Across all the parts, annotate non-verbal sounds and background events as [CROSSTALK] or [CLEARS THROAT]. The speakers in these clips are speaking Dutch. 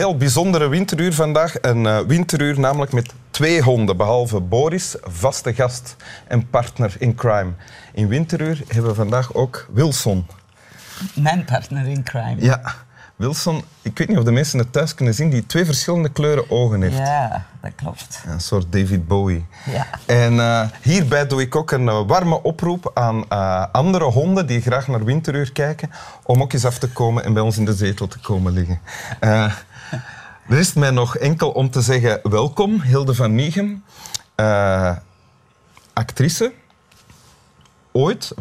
Heel bijzondere winteruur vandaag. Een uh, winteruur namelijk met twee honden, behalve Boris, vaste gast en partner in crime. In winteruur hebben we vandaag ook Wilson. Mijn partner in crime. Ja, Wilson, ik weet niet of de mensen het thuis kunnen zien, die twee verschillende kleuren ogen heeft. Ja, dat klopt. Een soort David Bowie. Ja. En uh, hierbij doe ik ook een uh, warme oproep aan uh, andere honden die graag naar Winteruur kijken, om ook eens af te komen en bij ons in de zetel te komen liggen. er is mij nog enkel om te zeggen welkom, Hilde van Miegem, actrice ooit?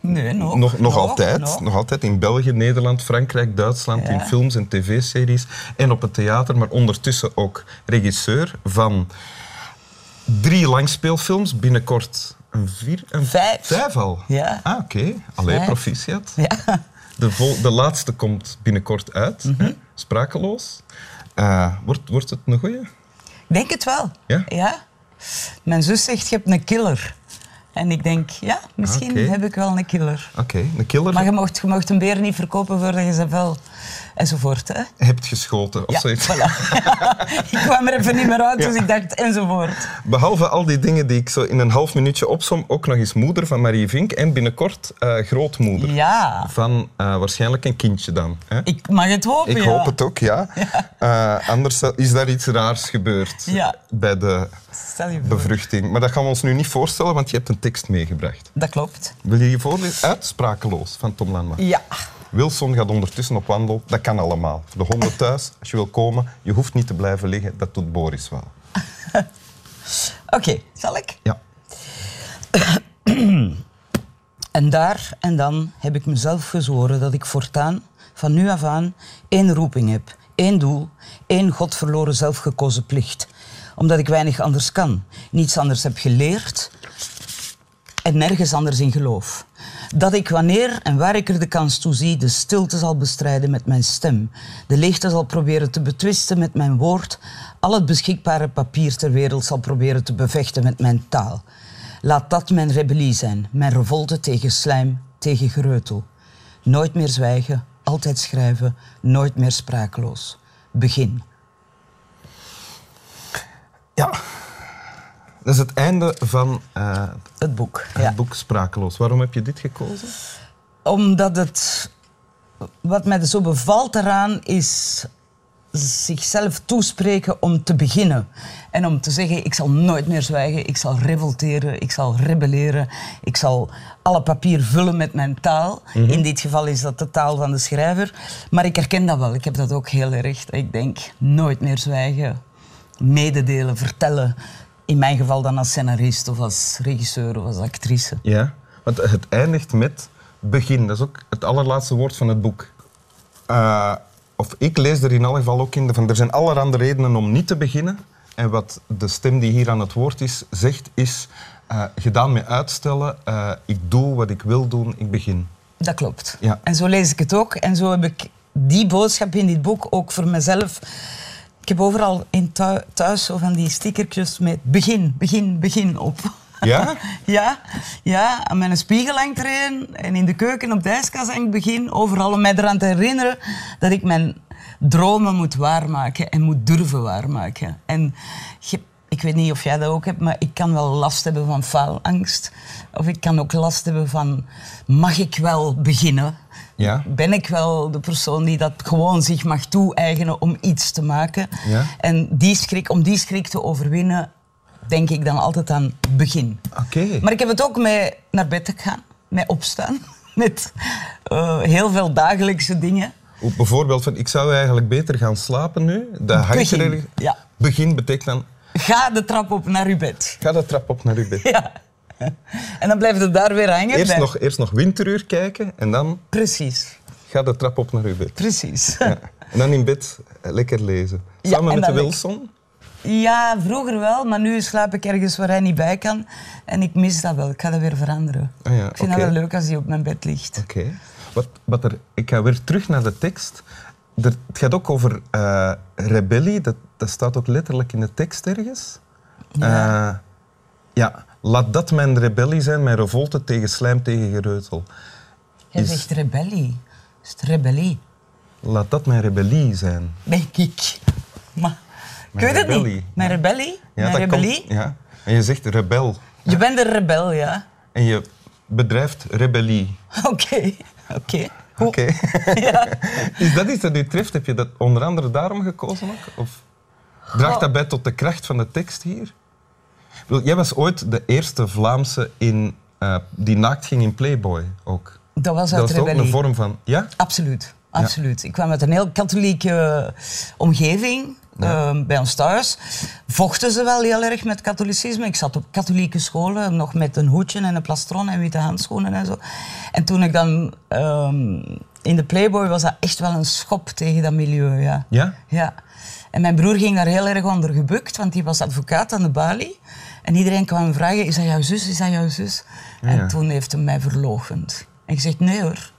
Nee, nog. Nog, nog, altijd. Nog. nog. altijd in België, Nederland, Frankrijk, Duitsland, Ja. in films en tv-series en op het theater, maar ondertussen ook regisseur van drie langspeelfilms, binnenkort een vier... Een Vijf. Vijf al? Ja. Ah, oké. Allee, Vijf. proficiat. Ja. De, vol- de laatste komt binnenkort uit, Mhm. Sprakeloos. Eh, wordt, wordt het een goeie? Ik denk het wel. Ja? Mijn zus zegt, je hebt een killer. En ik denk, ja, misschien heb ik wel een killer. Oké, een killer Maar je mocht, je mocht een beer niet verkopen voordat je ze wel... Enzovoort, hè. hebt geschoten of Ja, zoiets. voilà. [LAUGHS] [LAUGHS] ik kwam er even niet meer uit, dus ik dacht, enzovoort. Behalve al die dingen die ik zo in een half minuutje opsom, ook nog eens moeder van Marie Vink en binnenkort eh, grootmoeder. Ja, Van eh, waarschijnlijk een kindje dan. Hè? ik mag het hopen, Ik ja. hoop het ook, ja. [LAUGHS] Eh, anders is daar iets raars gebeurd bij de. Bevruchting. Maar dat gaan we ons nu niet voorstellen, want je hebt een tekst meegebracht. Dat klopt. Wil je je voorlezen? Uitsprakeloos van Tom Lanma. Ja. Wilson gaat ondertussen op wandel. Dat kan allemaal. De honden thuis, als je wil komen, je hoeft niet te blijven liggen. Dat doet Boris wel. [LAUGHS] Oké, zal ik? Ja. [CLEARS THROAT] En daar en dan heb ik mezelf gezworen dat ik voortaan, van nu af aan, één roeping heb, één doel, één godverloren zelfgekozen plicht. Omdat ik weinig anders kan, niets anders heb geleerd en nergens anders in geloof. Dat ik wanneer en waar ik er de kans toe zie, de stilte zal bestrijden met mijn stem, de leegte zal proberen te betwisten met mijn woord, al het beschikbare papier ter wereld zal proberen te bevechten met mijn taal. Laat dat mijn rebellie zijn, mijn revolte tegen slijm, tegen gereutel. Nooit meer zwijgen, altijd schrijven, nooit meer sprakeloos. Begin. Ja. Dat is het einde van eh, Het boek. het Ja. boek Sprakeloos. Waarom heb je dit gekozen? Omdat het... Wat mij zo bevalt eraan is zichzelf toespreken om te beginnen. En om te zeggen, ik zal nooit meer zwijgen, ik zal revolteren, ik zal rebelleren, ik zal alle papier vullen met mijn taal. In dit geval is dat de taal van de schrijver. Maar ik herken dat wel, ik heb dat ook heel erg. Ik denk, nooit meer zwijgen, mededelen, vertellen. In mijn geval dan als scenarist of als regisseur of als actrice. Ja. Want het eindigt met begin. Dat is ook het allerlaatste woord van het boek. Eh, of ik lees er in elk geval ook in. Van, er zijn allerhande redenen om niet te beginnen. En wat de stem die hier aan het woord is, zegt, is eh, gedaan met uitstellen. eh, ik doe wat ik wil doen, ik begin. Dat klopt. Ja. En zo lees ik het ook. En zo heb ik die boodschap in dit boek ook voor mezelf. Ik heb overal in thu- thuis zo van die stickertjes met begin, begin, begin op. Ja? [LAUGHS] ja, ja, aan mijn spiegel hangt er een. En in de keuken op de ijskast hangt begin. Overal om mij eraan te herinneren dat ik mijn dromen moet waarmaken en moet durven waarmaken. En je- ik weet niet of jij dat ook hebt, maar ik kan wel last hebben van faalangst. Of ik kan ook last hebben van, mag ik wel beginnen? Ja. Ben ik wel de persoon die dat gewoon zich mag toe-eigenen om iets te maken? Ja. En die schrik, om die schrik te overwinnen, denk ik dan altijd aan begin. Oké. Maar ik heb het ook met naar bed te gaan, met opstaan, [LAUGHS] met eh, heel veel dagelijkse dingen. Bijvoorbeeld, van, ik zou eigenlijk beter gaan slapen nu. Dat hangt er ja. Begin betekent dan, Ga de trap op naar uw bed. ga de trap op naar uw bed. Ja. En dan blijft het daar weer hangen. Eerst bij- nog, eerst nog winteruur kijken en dan Precies, ga de trap op naar uw bed. precies. Ja. En dan in bed eh, lekker lezen. Ja, Samen en met de Wilson. Ja, vroeger wel, maar nu slaap ik ergens waar hij niet bij kan. En ik mis dat wel. Ik ga dat weer veranderen. Ah ja, ik vind dat wel leuk als hij op mijn bed ligt. Oké. Wat, wat er, ik ga weer terug naar de tekst. Er, het gaat ook over eh, rebellie. Dat, dat staat ook letterlijk in de tekst ergens. Ja. Eh, ja, laat dat mijn rebellie zijn, mijn revolte tegen slijm, tegen gereutel. Hij Is- zegt rebellie. Is het rebellie? Laat dat mijn rebellie zijn. Denk ik. Maar, ik Mijn weet het rebellie. niet. Mijn rebellie? Mijn dat rebellie? Komt, ja. En je zegt rebel. Je bent een rebel, ja. En je bedrijft rebellie. [LAUGHS] Oké. Oké. Oké. [LAUGHS] [LAUGHS] Ja. Is dat iets dat u treft? Heb je dat onder andere daarom gekozen ook? Of draagt dat bij tot de kracht van de tekst hier? Jij was ooit de eerste Vlaamse in, eh, die naakt ging in Playboy ook. Dat was Dat uit was ook een vorm van... Ja? Absoluut. Absoluut. Ik kwam uit een heel katholieke omgeving. Ja. eh, bij ons thuis vochten ze wel heel erg met katholicisme. Ik zat op katholieke scholen, nog met een hoedje en een plastron en witte handschoenen en zo. En toen ik dan ehm, in de Playboy was dat echt wel een schop tegen dat milieu. Ja. Ja? Ja. En mijn broer ging daar heel erg onder gebukt, want die was advocaat aan de balie. En iedereen kwam vragen, is dat jouw zus, is dat jouw zus? Ja. En toen heeft hij mij verloochend. En ik zeg, nee hoor.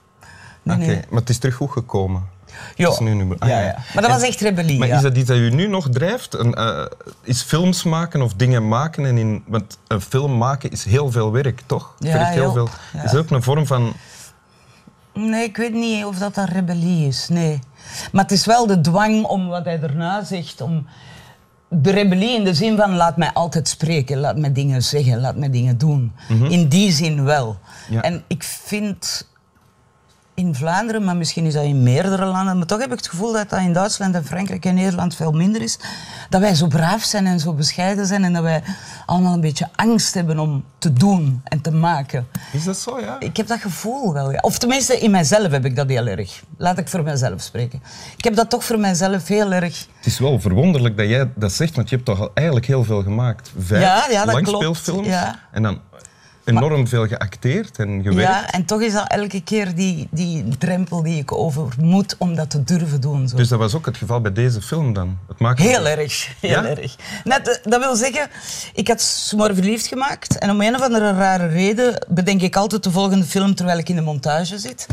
Nee. maar het is terug goed gekomen. Ja. Het is nu nu- ah, ja, ja. Maar dat was echt rebellie, Maar is dat iets dat u nu nog drijft? Een, eh, is films maken of dingen maken? En in, want een film maken is heel veel werk, toch? Ja, heel veel. Ja. Is dat ook een vorm van... Nee, ik weet niet of dat, dat rebellie is, nee. Maar het is wel de dwang om wat hij daarna zegt, om... De rebellie in de zin van laat mij altijd spreken, laat mij dingen zeggen, laat mij dingen doen. In die zin wel. Mhm. Ja. En ik vind in Vlaanderen, maar misschien is dat in meerdere landen, maar toch heb ik het gevoel dat dat in Duitsland en Frankrijk en Nederland veel minder is, dat wij zo braaf zijn en zo bescheiden zijn en dat wij allemaal een beetje angst hebben om te doen en te maken. Is dat zo, ja? Ik heb dat gevoel wel, ja. Of tenminste, in mijzelf heb ik dat heel erg. Laat ik voor mijzelf spreken. Ik heb dat toch voor mijzelf heel erg... Het is wel verwonderlijk dat jij dat zegt, want je hebt toch al eigenlijk heel veel gemaakt. Vijf Ja, ja, dat langspeelfilms. klopt, ja. En dan enorm veel geacteerd en gewerkt. Ja, en toch is dat elke keer die, die drempel die ik over moet om dat te durven doen. Zo. Dus dat was ook het geval bij deze film dan? Het maken Heel erg, heel Ja? erg. Net, eh, dat wil zeggen, ik had Smor verliefd gemaakt en om een of andere rare reden bedenk ik altijd de volgende film terwijl ik in de montage zit.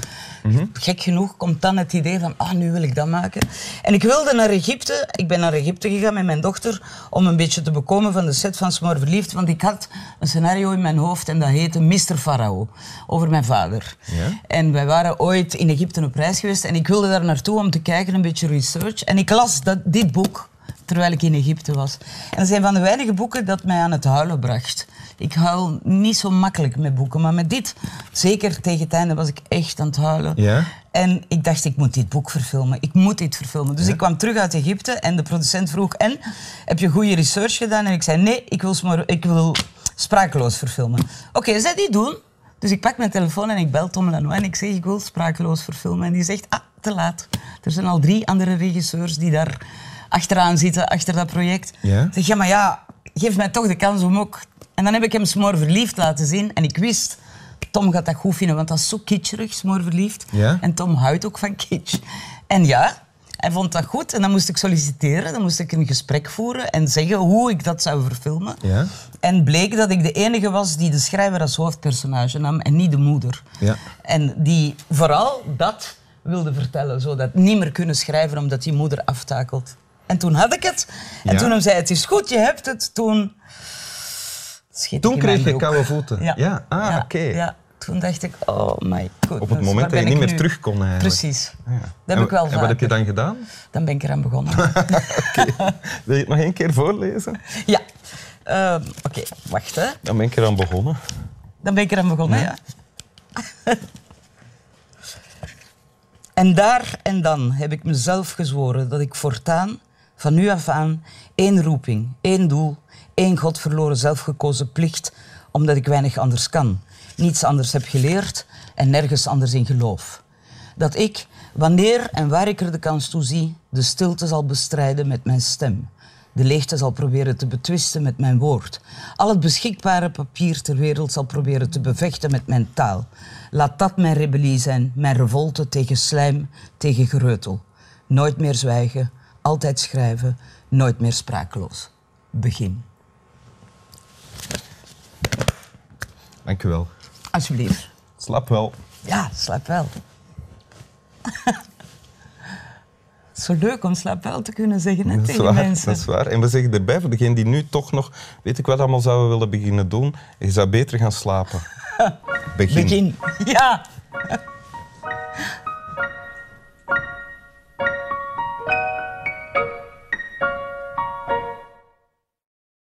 Mhm. Gek genoeg komt dan het idee van, ah, nu wil ik dat maken. En ik wilde naar Egypte. Ik ben naar Egypte gegaan met mijn dochter om een beetje te bekomen van de set van Smor verliefd, want ik had een scenario in mijn hoofd en dat heette Mr. Farao, over mijn vader. Ja? En wij waren ooit in Egypte op reis geweest en ik wilde daar naartoe om te kijken, een beetje research. En ik las dat, dit boek terwijl ik in Egypte was. En dat zijn van de weinige boeken dat mij aan het huilen bracht. Ik huil niet zo makkelijk met boeken, maar met dit, zeker tegen het einde, was ik echt aan het huilen. Ja? En ik dacht, ik moet dit boek verfilmen. Ik moet dit verfilmen. Dus ik kwam terug uit Egypte en de producent vroeg, en, heb je goede research gedaan? En ik zei, nee, ik wil, ik wil sprakeloos verfilmen. Oké, zij die doen. Dus ik pak mijn telefoon en ik bel Tom Lanois en ik zeg, ik wil sprakeloos verfilmen. En die zegt, ah, te laat. Er zijn al drie andere regisseurs die daar achteraan zitten, achter dat project. Ik zeg, ja, maar ja, geef mij toch de kans om ook... En dan heb ik hem Smoor Verliefd laten zien en ik wist... Tom gaat dat goed vinden, want dat is zo kitscherig, Smoor Verliefd. En Tom houdt ook van kitsch. En ja, hij vond dat goed en dan moest ik solliciteren. Dan moest ik een gesprek voeren en zeggen hoe ik dat zou verfilmen. Ja? En bleek dat ik de enige was die de schrijver als hoofdpersonage nam en niet de moeder. Ja. En die vooral dat wilde vertellen, zodat niet meer kunnen schrijven omdat die moeder aftakelt. En toen had ik het. En Ja. toen hem zei, het is goed, je hebt het. Toen Toen kreeg je koude voeten? Ja. Ja, ah, oké. Ja. Toen dacht ik, oh my god. Op het moment dat je niet meer terug kon eigenlijk. Precies. Ja. Dat heb en, ik wel En wat heb je dan gedaan? Dan ben ik eraan begonnen. [LAUGHS] Wil je het nog één keer voorlezen? ja. Ehm, Oké, wacht hè. Dan ben ik eraan begonnen. Dan ben ik eraan begonnen, ja. [LAUGHS] en daar en dan heb ik mezelf gezworen dat ik voortaan, van nu af aan, één roeping, één doel, één godverloren zelfgekozen plicht, omdat ik weinig anders kan, niets anders heb geleerd en nergens anders in geloof. Dat ik, wanneer en waar ik er de kans toe zie, de stilte zal bestrijden met mijn stem. De leegte zal proberen te betwisten met mijn woord. Al het beschikbare papier ter wereld zal proberen te bevechten met mijn taal. Laat dat mijn rebellie zijn, mijn revolte tegen slijm, tegen gereutel. Nooit meer zwijgen, altijd schrijven, nooit meer sprakeloos. Begin. Dank u wel. Alsjeblieft. Slap wel. Ja, slaap wel. [LAUGHS] Zo leuk om slaap wel te kunnen zeggen hè, Dat is, tegen waar, mensen. dat is waar. En we zeggen erbij, voor degenen die nu toch nog... Weet ik wat allemaal zouden willen beginnen doen? Je zou beter gaan slapen. [LAUGHS] Begin. Begin. Ja.